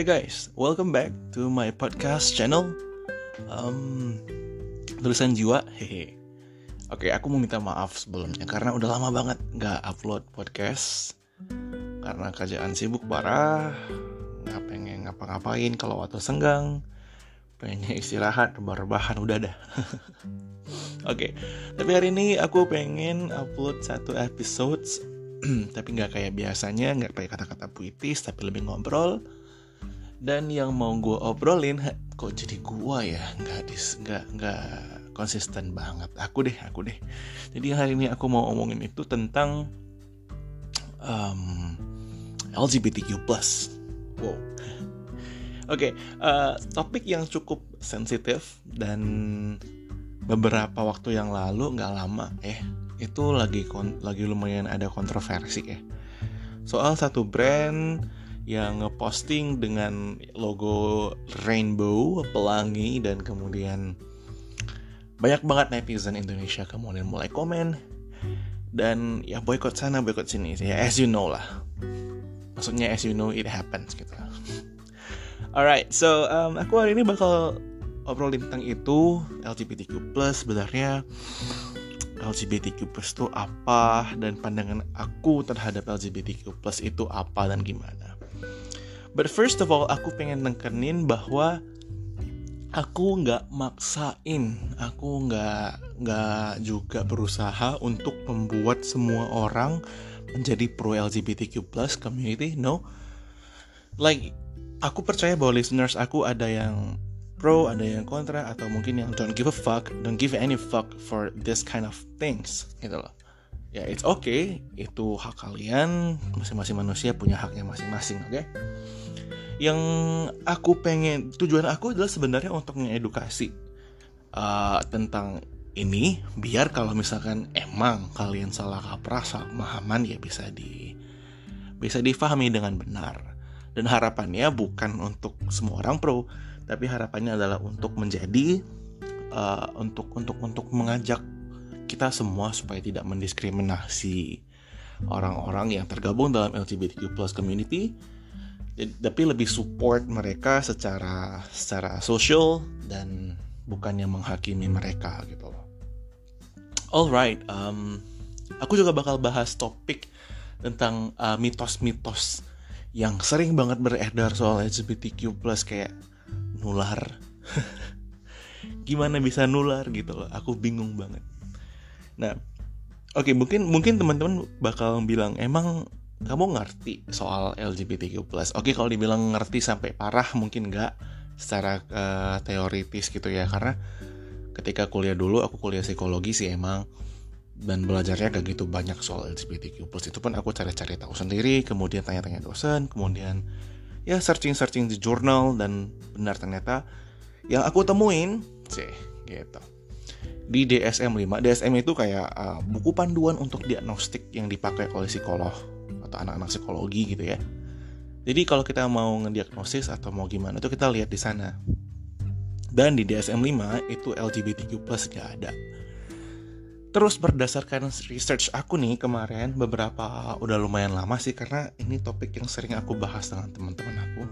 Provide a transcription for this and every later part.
Hi guys, welcome back to my podcast channel. Um, tulisan jiwa, hehe. Oke, aku mau minta maaf sebelumnya karena udah lama banget nggak upload podcast karena kerjaan sibuk parah, nggak pengen ngapa-ngapain kalau waktu senggang, pengennya istirahat, rebahan udah dah. Oke, tapi hari ini aku pengen upload satu episode tapi nggak kayak biasanya nggak pakai kata-kata puitis tapi lebih ngobrol dan yang mau gue obrolin kok jadi gua ya? Nggak dis nggak nggak konsisten banget. Aku deh aku deh. Jadi hari ini aku mau omongin itu tentang um, LGBTQ plus. Wow. Oke okay, uh, eh, topik yang cukup sensitif dan beberapa waktu yang lalu nggak lama eh itu lagi lagi lumayan ada kontroversi ya soal satu brand yang ngeposting dengan logo rainbow pelangi dan kemudian banyak banget netizen Indonesia kemudian mulai komen. Dan ya boykot sana boykot sini ya as you know lah. Maksudnya as you know it happens gitu alright so um, aku hari ini bakal obrolin tentang itu LGBTQ plus sebenarnya. LGBTQ plus itu apa dan pandangan aku terhadap LGBTQ plus itu apa dan gimana. But first of all, aku pengen nengkenin bahwa aku nggak maksain, aku nggak nggak juga berusaha untuk membuat semua orang menjadi pro LGBTQ plus community. No, like aku percaya bahwa listeners aku ada yang pro, ada yang kontra, atau mungkin yang don't give a fuck, don't give any fuck for this kind of things, gitu loh. Ya, it's okay, itu hak kalian, masing-masing manusia punya haknya masing-masing, oke? Okay? Yang aku pengen, tujuan aku adalah sebenarnya untuk mengedukasi uh, tentang ini, biar kalau misalkan emang kalian salah kaprah, salah pemahaman, ya bisa di bisa difahami dengan benar. Dan harapannya bukan untuk semua orang pro, tapi harapannya adalah untuk menjadi uh, untuk untuk untuk mengajak kita semua supaya tidak mendiskriminasi orang-orang yang tergabung dalam LGBTQ plus community tapi lebih support mereka secara secara sosial dan bukannya menghakimi mereka gitu loh. Alright, um, aku juga bakal bahas topik tentang uh, mitos-mitos yang sering banget beredar soal LGBTQ plus kayak nular. Gimana bisa nular gitu loh? Aku bingung banget. Nah oke okay, mungkin mungkin teman-teman bakal bilang emang kamu ngerti soal LGBTQ+. Oke, kalau dibilang ngerti sampai parah mungkin nggak secara uh, teoritis gitu ya, karena ketika kuliah dulu aku kuliah psikologi sih emang. Dan belajarnya gak gitu banyak soal LGBTQ+. Itu pun aku cari-cari tahu sendiri, kemudian tanya-tanya dosen, kemudian ya searching-searching di jurnal dan benar ternyata yang aku temuin sih gitu. Di DSM-5 DSM itu kayak uh, buku panduan untuk diagnostik yang dipakai oleh psikolog atau anak-anak psikologi gitu ya. Jadi kalau kita mau ngediagnosis atau mau gimana itu kita lihat di sana. Dan di DSM-5 itu LGBTQ+ gak ada. Terus berdasarkan research aku nih kemarin beberapa udah lumayan lama sih karena ini topik yang sering aku bahas dengan teman-teman aku.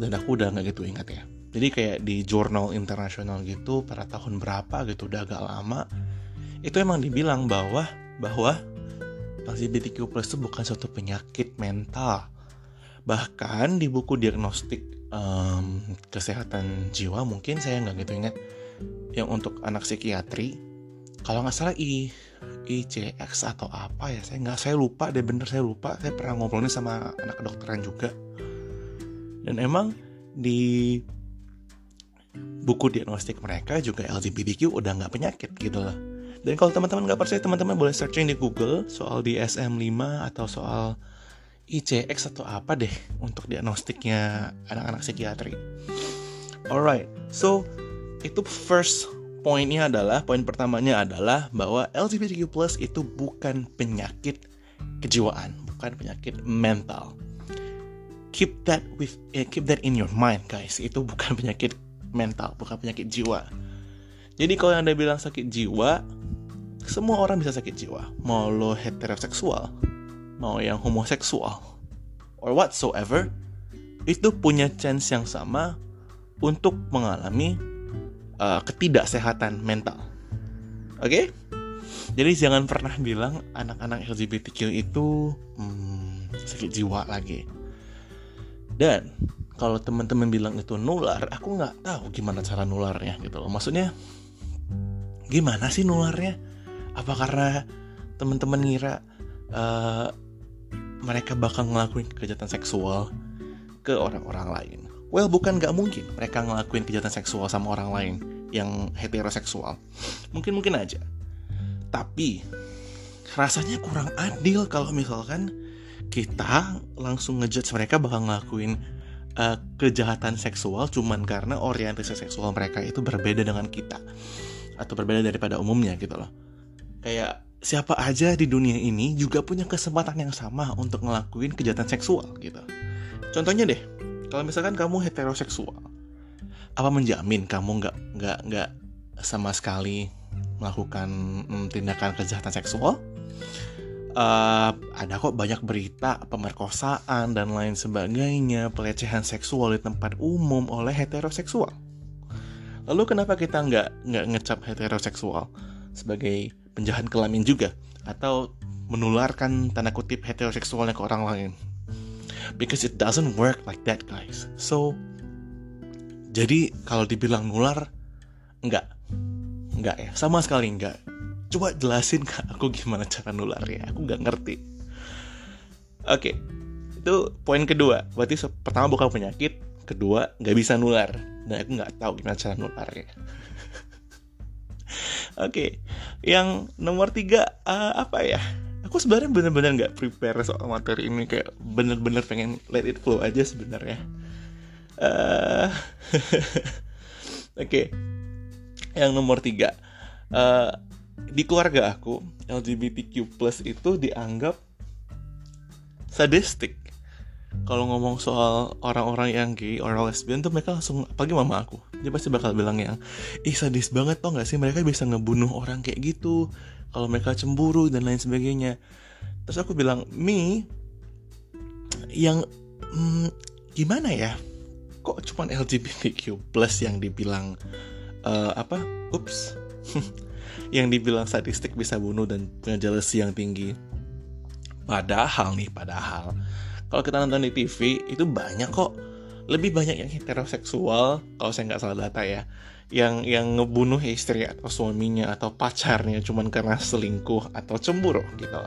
Dan aku udah nggak gitu ingat ya. Jadi kayak di jurnal internasional gitu pada tahun berapa gitu udah agak lama. Itu emang dibilang bahwa bahwa LGBTQ plus itu bukan suatu penyakit mental. Bahkan di buku diagnostik um, kesehatan jiwa mungkin saya nggak gitu ingat yang untuk anak psikiatri kalau nggak salah I ICX atau apa ya saya nggak saya lupa deh bener saya lupa saya pernah ngobrolnya sama anak kedokteran juga dan emang di buku diagnostik mereka juga LGBTQ udah nggak penyakit gitu loh dan kalau teman-teman nggak percaya teman-teman boleh searching di Google soal di SM5 atau soal ICX atau apa deh untuk diagnostiknya anak-anak psikiatri. Alright, so itu first poinnya adalah poin pertamanya adalah bahwa LGBTQ+ itu bukan penyakit kejiwaan, bukan penyakit mental. Keep that with eh, keep that in your mind, guys. Itu bukan penyakit mental, bukan penyakit jiwa. Jadi kalau anda bilang sakit jiwa, semua orang bisa sakit jiwa. Mau lo heteroseksual, mau yang homoseksual, or whatsoever, itu punya chance yang sama untuk mengalami uh, ketidaksehatan mental. Oke? Okay? Jadi jangan pernah bilang anak-anak LGBTQ itu hmm, sakit jiwa lagi. Dan kalau teman-teman bilang itu nular, aku nggak tahu gimana cara nularnya gitu loh. Maksudnya gimana sih nularnya? Apa karena teman-teman ngira uh, mereka bakal ngelakuin kejahatan seksual ke orang-orang lain? Well, bukan nggak mungkin mereka ngelakuin kejahatan seksual sama orang lain yang heteroseksual. Mungkin-mungkin aja. Tapi rasanya kurang adil kalau misalkan kita langsung ngejudge mereka bakal ngelakuin uh, kejahatan seksual cuman karena orientasi seksual mereka itu berbeda dengan kita atau berbeda daripada umumnya gitu loh. Kayak siapa aja di dunia ini juga punya kesempatan yang sama untuk ngelakuin kejahatan seksual gitu. Contohnya deh, kalau misalkan kamu heteroseksual, apa menjamin kamu nggak nggak nggak sama sekali melakukan mm, tindakan kejahatan seksual? uh, ada kok banyak berita pemerkosaan dan lain sebagainya, pelecehan seksual di tempat umum oleh heteroseksual. Lalu kenapa kita nggak nggak ngecap heteroseksual sebagai penjahat kelamin juga atau menularkan tanda kutip heteroseksualnya ke orang lain? Because it doesn't work like that, guys. So, jadi kalau dibilang nular, enggak, enggak ya, sama sekali enggak. Coba jelasin ke aku gimana cara nularnya. Aku nggak ngerti. Oke. Okay. itu poin kedua. Berarti pertama bukan penyakit kedua nggak bisa nular. Dan aku nggak tahu gimana cara nularnya oke okay. yang nomor tiga uh, apa ya aku sebenarnya bener-bener nggak prepare soal materi ini kayak bener-bener pengen let it flow aja sebenarnya uh, oke okay. yang nomor tiga uh, di keluarga aku LGBTQ plus itu dianggap sadistik kalau ngomong soal orang-orang yang gay orang lesbian tuh mereka langsung apalagi mama aku dia pasti bakal bilang yang ih sadis banget tau gak sih? Mereka bisa ngebunuh orang kayak gitu. Kalau mereka cemburu dan lain sebagainya. Terus aku bilang mi yang hmm, gimana ya? Kok cuman LGBTQ plus yang dibilang uh, apa? Ups. Yang dibilang statistik bisa bunuh dan punya jealousy yang tinggi. Padahal nih, padahal kalau kita nonton di TV itu banyak kok lebih banyak yang heteroseksual kalau saya nggak salah data ya yang yang ngebunuh istri atau suaminya atau pacarnya cuman karena selingkuh atau cemburu gitu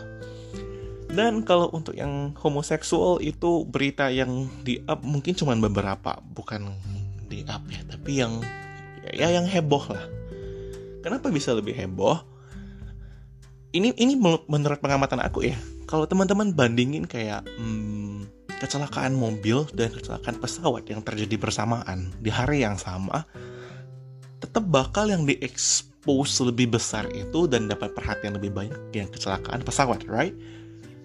Dan kalau untuk yang homoseksual itu berita yang di up mungkin cuman beberapa, bukan di up ya, tapi yang ya yang heboh lah Kenapa bisa lebih heboh? Ini ini menurut pengamatan aku ya. Kalau teman-teman bandingin kayak hmm, kecelakaan mobil dan kecelakaan pesawat yang terjadi bersamaan di hari yang sama, tetap bakal yang diekspos lebih besar itu dan dapat perhatian lebih banyak yang kecelakaan pesawat, right?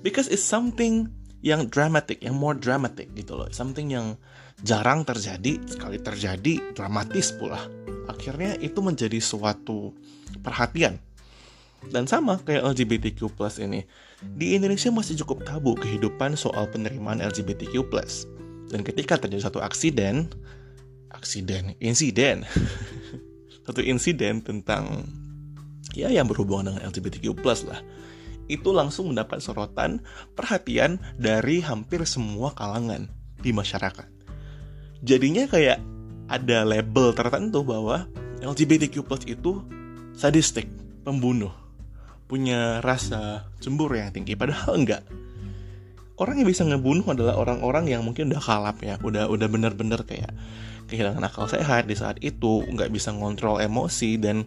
Because it's something yang dramatic, yang more dramatic gitu loh. Something yang jarang terjadi, sekali terjadi dramatis pula akhirnya itu menjadi suatu perhatian dan sama kayak LGBTQ plus ini di Indonesia masih cukup tabu kehidupan soal penerimaan LGBTQ dan ketika terjadi satu aksiden aksiden insiden satu insiden tentang ya yang berhubungan dengan LGBTQ lah itu langsung mendapat sorotan perhatian dari hampir semua kalangan di masyarakat. Jadinya kayak ada label tertentu bahwa LGBTQ+ itu sadistik, pembunuh, punya rasa cemburu yang tinggi. Padahal enggak. Orang yang bisa ngebunuh adalah orang-orang yang mungkin udah kalap ya, udah udah bener-bener kayak kehilangan akal sehat di saat itu, nggak bisa ngontrol emosi dan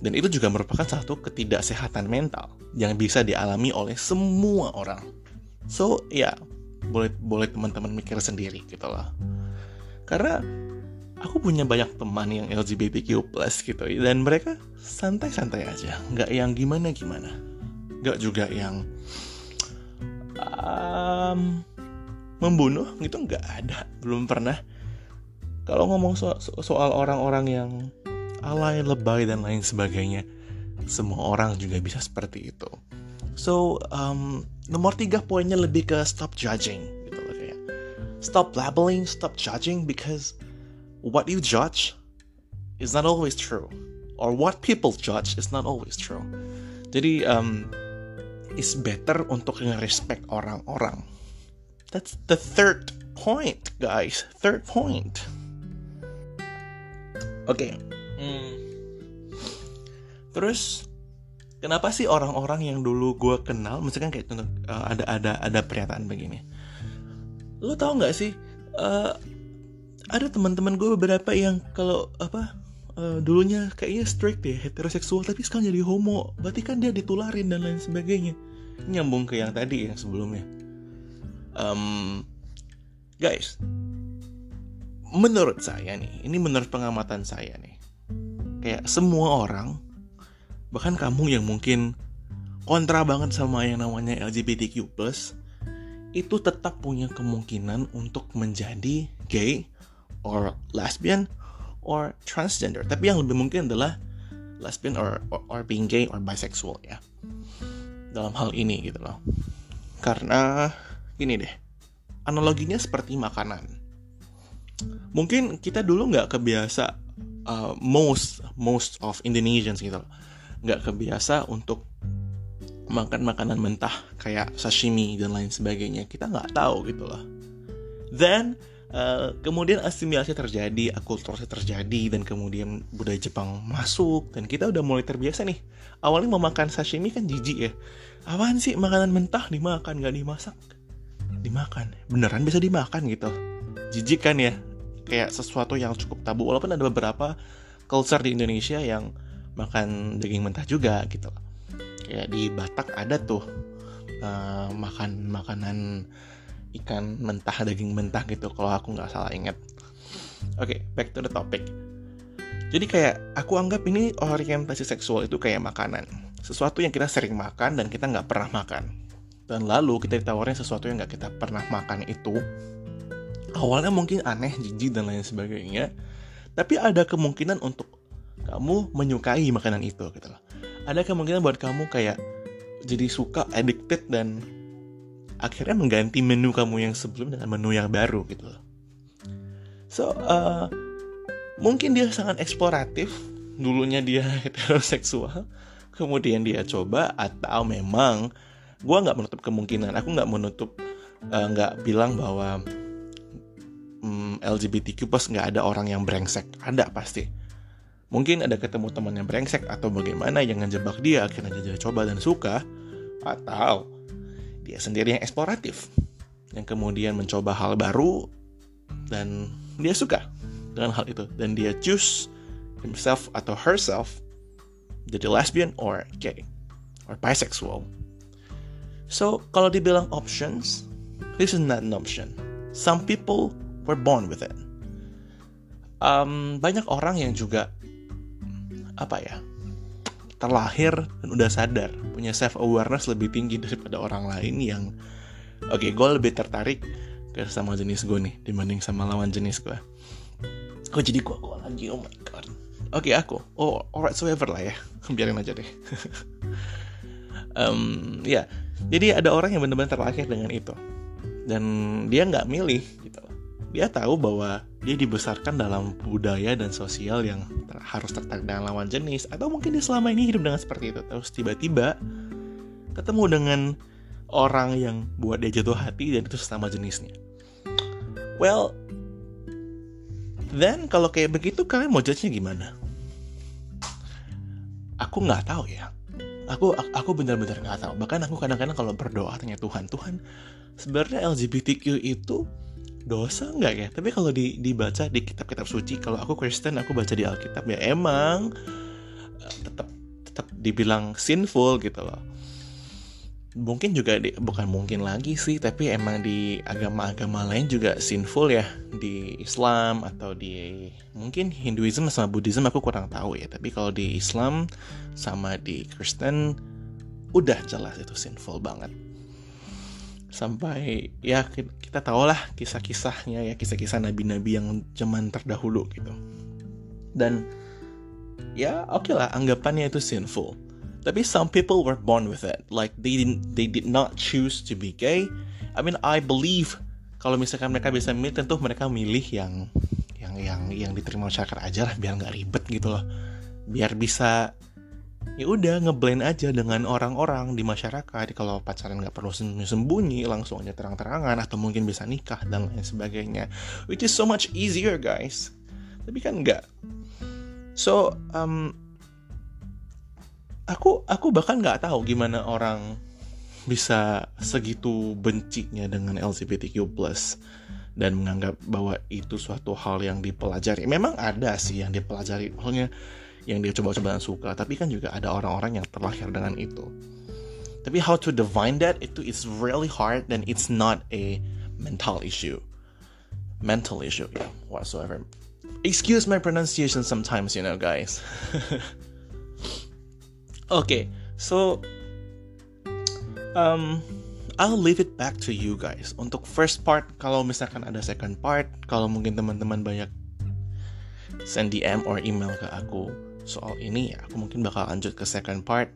dan itu juga merupakan satu ketidaksehatan mental yang bisa dialami oleh semua orang. So ya boleh boleh teman-teman mikir sendiri gitu lah. Karena aku punya banyak teman yang LGBTQ gitu dan mereka santai-santai aja. Nggak yang gimana-gimana. Nggak juga yang um, membunuh gitu nggak ada. Belum pernah. Kalau ngomong so soal orang-orang yang alay lebay dan lain sebagainya semua orang juga bisa seperti itu. So um, nomor tiga poinnya lebih ke stop judging gitu loh kayak stop labeling, stop judging because what you judge is not always true, or what people judge is not always true. Jadi um, it's better untuk nge-respect orang-orang. That's the third point, guys. Third point. Oke. Okay. Hmm. Terus kenapa sih orang-orang yang dulu gue kenal, misalkan kayak contoh uh, ada ada ada pernyataan begini. Lo tau nggak sih? Uh, ada teman-teman gue beberapa yang kalau apa uh, dulunya kayaknya strict ya heteroseksual tapi sekarang jadi homo. Berarti kan dia ditularin dan lain sebagainya. Nyambung ke yang tadi yang sebelumnya. Um, guys menurut saya nih ini menurut pengamatan saya nih kayak semua orang bahkan kamu yang mungkin kontra banget sama yang namanya LGBTQ+ itu tetap punya kemungkinan untuk menjadi gay or lesbian or transgender. Tapi yang lebih mungkin adalah lesbian or, or, or being gay or bisexual ya. Dalam hal ini gitu loh. Karena gini deh, analoginya seperti makanan. Mungkin kita dulu nggak kebiasa uh, most most of Indonesians gitu loh, nggak kebiasa untuk makan makanan mentah kayak sashimi dan lain sebagainya. Kita nggak tahu gitu loh. Then Uh, kemudian asimilasi terjadi, akulturasi terjadi, dan kemudian budaya Jepang masuk, dan kita udah mulai terbiasa nih. Awalnya mau makan sashimi kan jijik ya. Apaan sih makanan mentah dimakan, nggak dimasak? Dimakan, beneran bisa dimakan gitu. Jijik kan ya, kayak sesuatu yang cukup tabu. Walaupun ada beberapa culture di Indonesia yang makan daging mentah juga gitu. Kayak di Batak ada tuh uh, makan makanan ikan mentah daging mentah gitu kalau aku nggak salah ingat. Oke okay, back to the topic. Jadi kayak aku anggap ini orientasi seksual itu kayak makanan. Sesuatu yang kita sering makan dan kita nggak pernah makan. Dan lalu kita ditawarin sesuatu yang nggak kita pernah makan itu awalnya mungkin aneh jijik dan lain sebagainya. Tapi ada kemungkinan untuk kamu menyukai makanan itu gitu loh. Ada kemungkinan buat kamu kayak jadi suka addicted dan akhirnya mengganti menu kamu yang sebelum dengan menu yang baru gitu loh. So, uh, mungkin dia sangat eksploratif. Dulunya dia heteroseksual, kemudian dia coba atau memang gue nggak menutup kemungkinan. Aku nggak menutup uh, nggak bilang bahwa um, mm, LGBTQ plus nggak ada orang yang brengsek. Ada pasti. Mungkin ada ketemu teman yang brengsek atau bagaimana yang ngejebak dia akhirnya dia coba dan suka atau dia sendiri yang eksploratif yang kemudian mencoba hal baru dan dia suka dengan hal itu dan dia choose himself atau herself jadi lesbian or gay or bisexual. So kalau dibilang options, this is not an option. Some people were born with it. Um, banyak orang yang juga apa ya terlahir dan udah sadar punya self awareness lebih tinggi daripada orang lain yang oke okay, gue lebih tertarik ke sama jenis gue nih dibanding sama lawan jenis gue oh jadi gue gue lagi oh my god. Oke okay, aku. Oh alright so ever lah ya. Biarin aja deh. Um, ya. Jadi ada orang yang benar-benar terlahir dengan itu. Dan dia nggak milih gitu dia tahu bahwa dia dibesarkan dalam budaya dan sosial yang ter harus tertarik dengan lawan jenis. Atau mungkin dia selama ini hidup dengan seperti itu. Terus tiba-tiba ketemu dengan orang yang buat dia jatuh hati dan itu sesama jenisnya. Well then kalau kayak begitu kalian mau judge-nya gimana? Aku nggak tahu ya. Aku aku benar-benar nggak tahu. Bahkan aku kadang-kadang kalau berdoa tanya Tuhan Tuhan sebenarnya LGBTQ itu dosa nggak ya? Tapi kalau di, dibaca di kitab-kitab suci kalau aku Kristen aku baca di Alkitab ya emang eh, tetap tetap dibilang sinful gitu loh. Mungkin juga di, bukan mungkin lagi sih tapi emang di agama-agama lain juga sinful ya. Di Islam atau di mungkin Hinduism sama Buddhism aku kurang tahu ya. Tapi kalau di Islam sama di Kristen udah jelas itu sinful banget sampai ya kita tahu lah kisah-kisahnya ya kisah-kisah nabi-nabi yang zaman terdahulu gitu. Dan ya oke okay lah anggapannya itu sinful. Tapi some people were born with it. Like they didn't they did not choose to be gay. I mean I believe kalau misalkan mereka bisa milih tentu mereka milih yang yang yang yang diterima masyarakat aja lah biar nggak ribet gitu loh. Biar bisa ya udah ngeblend aja dengan orang-orang di masyarakat. Kalau pacaran nggak perlu sembunyi langsung aja terang-terangan atau mungkin bisa nikah dan lain sebagainya. Which is so much easier guys. Tapi kan enggak so um, aku aku bahkan nggak tahu gimana orang bisa segitu bencinya dengan LGBTQ+ dan menganggap bahwa itu suatu hal yang dipelajari. Memang ada sih yang dipelajari, maksudnya yang dia coba-coba suka, tapi kan juga ada orang-orang yang terlahir dengan itu. Tapi how to define that itu is really hard dan it's not a mental issue. Mental issue, yeah, whatsoever. Excuse my pronunciation sometimes, you know, guys. okay, so um, I'll leave it back to you guys. Untuk first part, kalau misalkan ada second part, kalau mungkin teman-teman banyak send DM or email ke aku soal ini, aku mungkin bakal lanjut ke second part.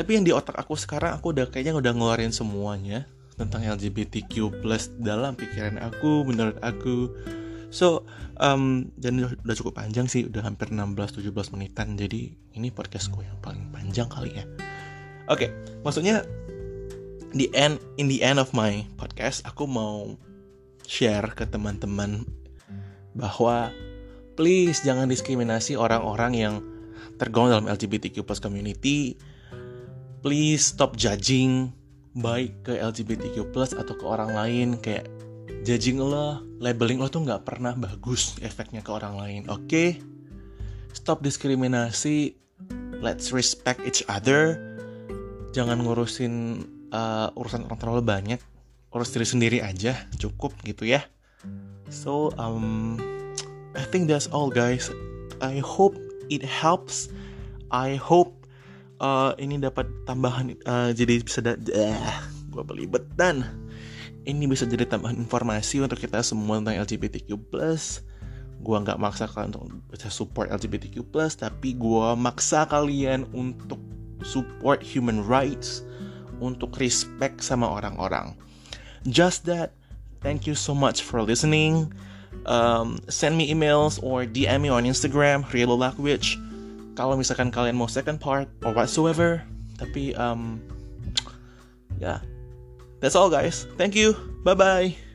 Tapi yang di otak aku sekarang, aku udah kayaknya udah ngeluarin semuanya tentang LGBTQ plus dalam pikiran aku, menurut aku. So, um, dan udah cukup panjang sih, udah hampir 16-17 menitan. Jadi, ini podcastku yang paling panjang kali ya. Oke, okay, maksudnya the end in the end of my podcast aku mau share ke teman-teman bahwa please jangan diskriminasi orang-orang yang tergolong dalam LGBTQ plus community. Please stop judging baik ke LGBTQ plus atau ke orang lain. Kayak judging lo labeling lo tuh nggak pernah bagus efeknya ke orang lain oke? Okay? stop diskriminasi. Let's respect each other. Jangan ngurusin uh, urusan orang terlalu banyak urus diri sendiri aja cukup gitu ya. So um I think that's all guys. I hope it helps. I hope uh, ini dapat tambahan uh, jadi bisa da uh, gue belibet dan ini bisa jadi tambahan informasi untuk kita semua tentang LGBTQ+. Gue nggak maksa kalian untuk bisa support LGBTQ+, tapi gue maksa kalian untuk support human rights, untuk respect sama orang-orang. Just that, thank you so much for listening. Um, send me emails or DM me on Instagram, Rielo Lakwich. Kalau misalkan kalian mau second part or whatsoever. Tapi, um, yeah. That's all guys. Thank you. Bye-bye.